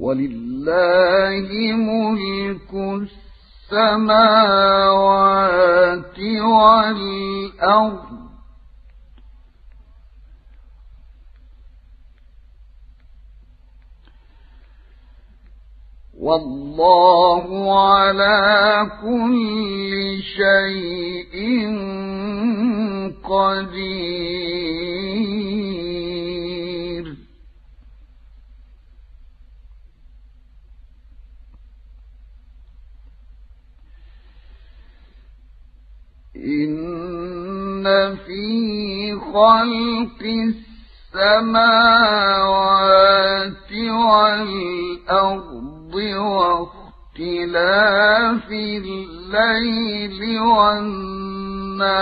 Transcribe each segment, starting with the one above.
ولله ملك السماوات والأرض. والله على كل شيء قدير إن في خلق السماوات والأرض واختلاف الليل والنهار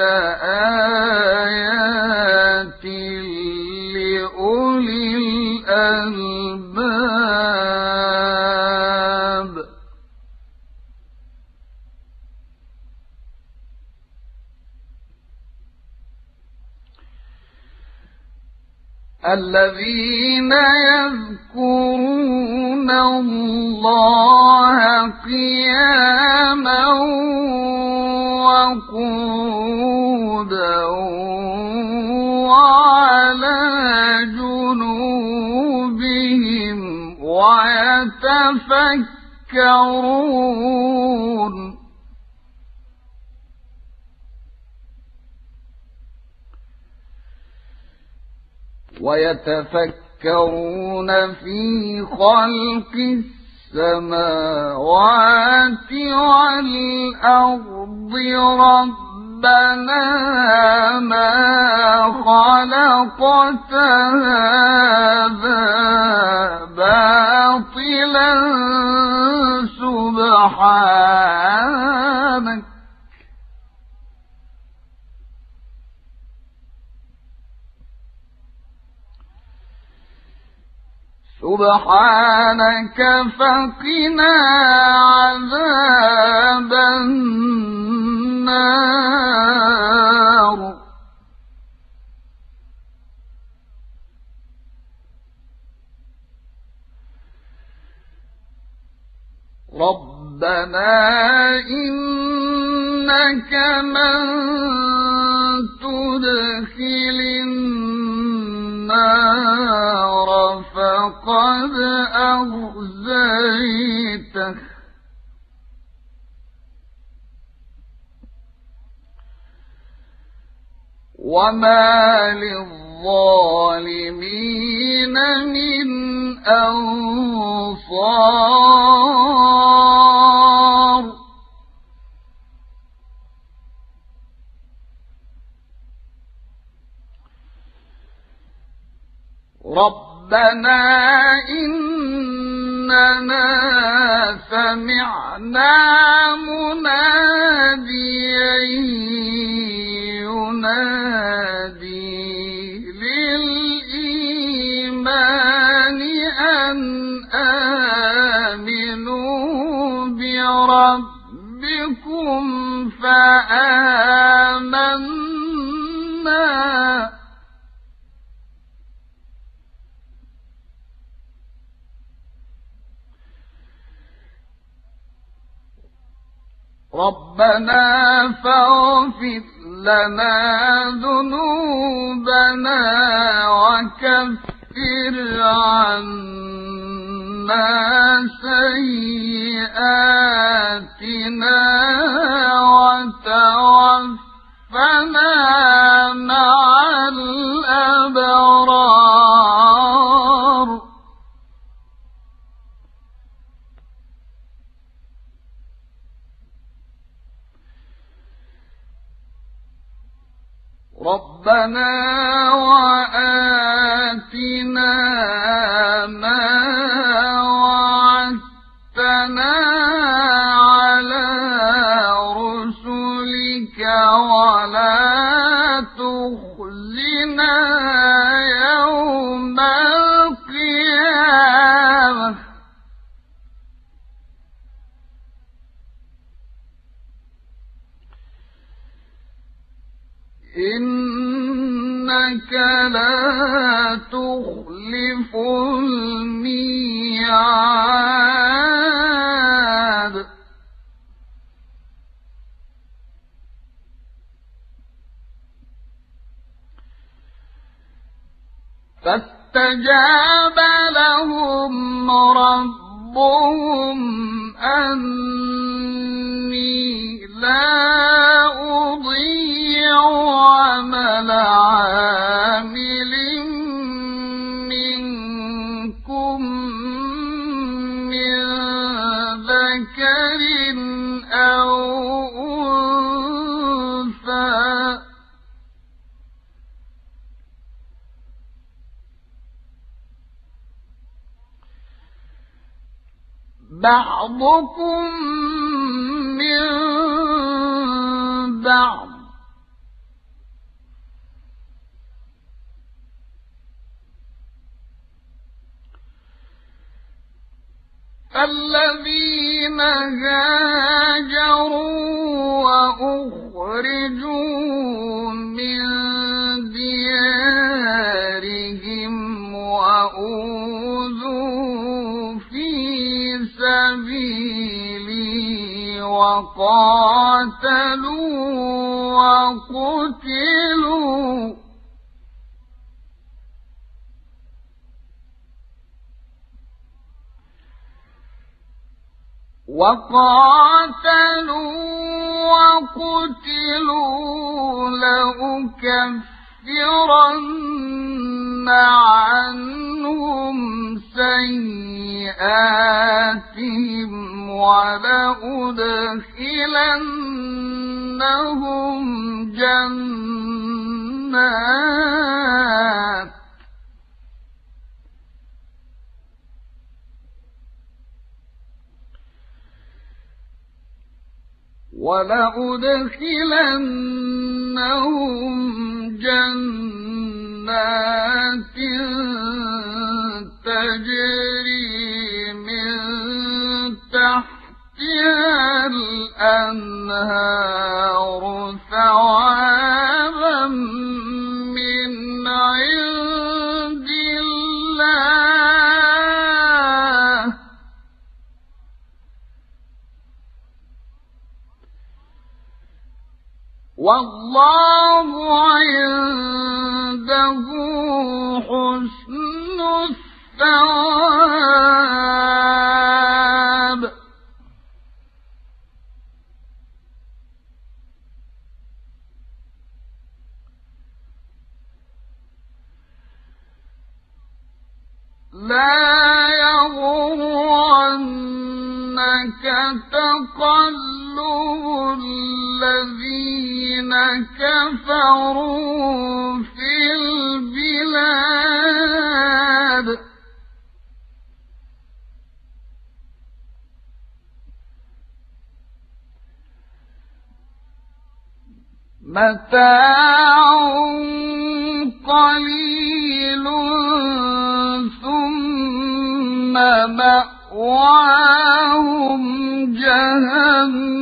لآيات لأولي الألباب الذين يذكرون الله قياما وقودا وعلى جنوبهم ويتفكرون. ويتفكرون في خلق السماوات والأرض ربنا ما خلقت هذا باطلا. سبحانك سبحانك فقنا عذاب النار. ربنا إنك من تدخل النار. فقد أخزيته وما للظالمين من أنصار. ربنا إننا سمعنا مناديا ينادي للإيمان أن آمنوا بربكم فآمنا ربنا فاغفر لنا ذنوبنا وكفر عنا سيئاتنا وتوفنا إنك لا تخلف الميعاد. فاستجاب لهم ربهم أني لا بعضكم من بعض. الذين هاجروا وأخرجوا وقاتلوا وقتلوا. وقاتلوا وقتلوا لأكفرن عنهم سيئاتهم. ولأدخلنهم جنات. ولأدخلنهم جنات تجري الأنهار ثوابا من عند الله. والله عنده حسن الثواب. لا يغرنك تقلب الذين كفروا في البلاد. متاع قليل مأواهم جهنم.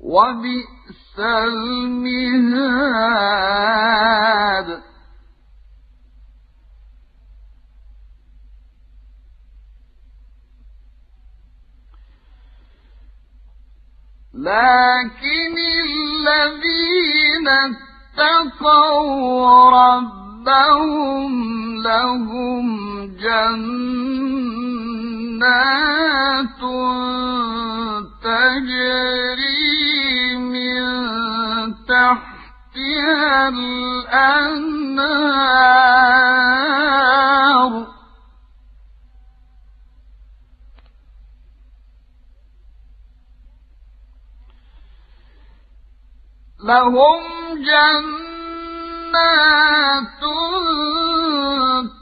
وبئس المهاد. لكن الذين اتقوا ربهم لهم جنات تجري من تحتها الأنهار. لهم جنات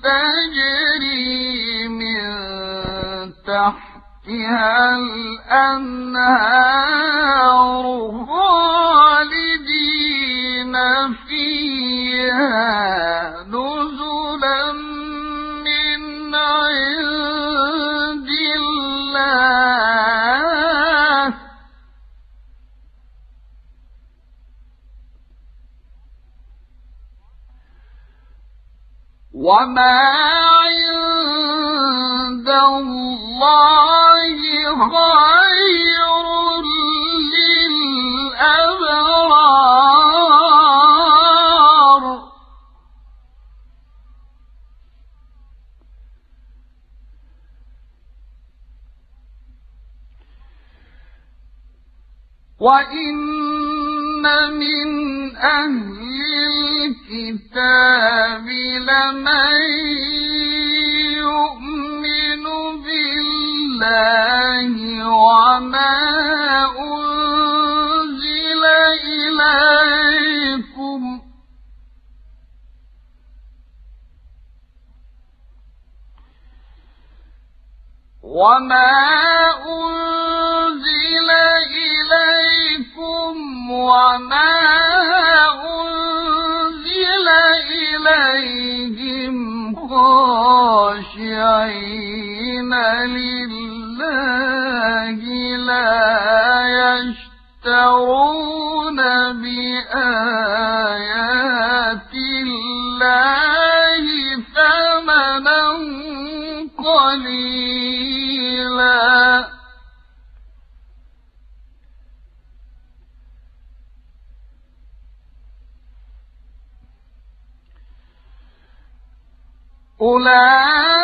تجري من تحتها الأنهار خالدين فيها. وما عند الله خير للأبرار. وإن من أهل الكتاب لمن يؤمن بالله وما أنزل إليكم وما أنزل إليكم وما خاشعين لله لا يشترون بآيات الله ثمنا قليلا أولئك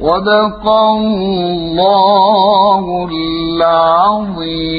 صدق الله العظيم.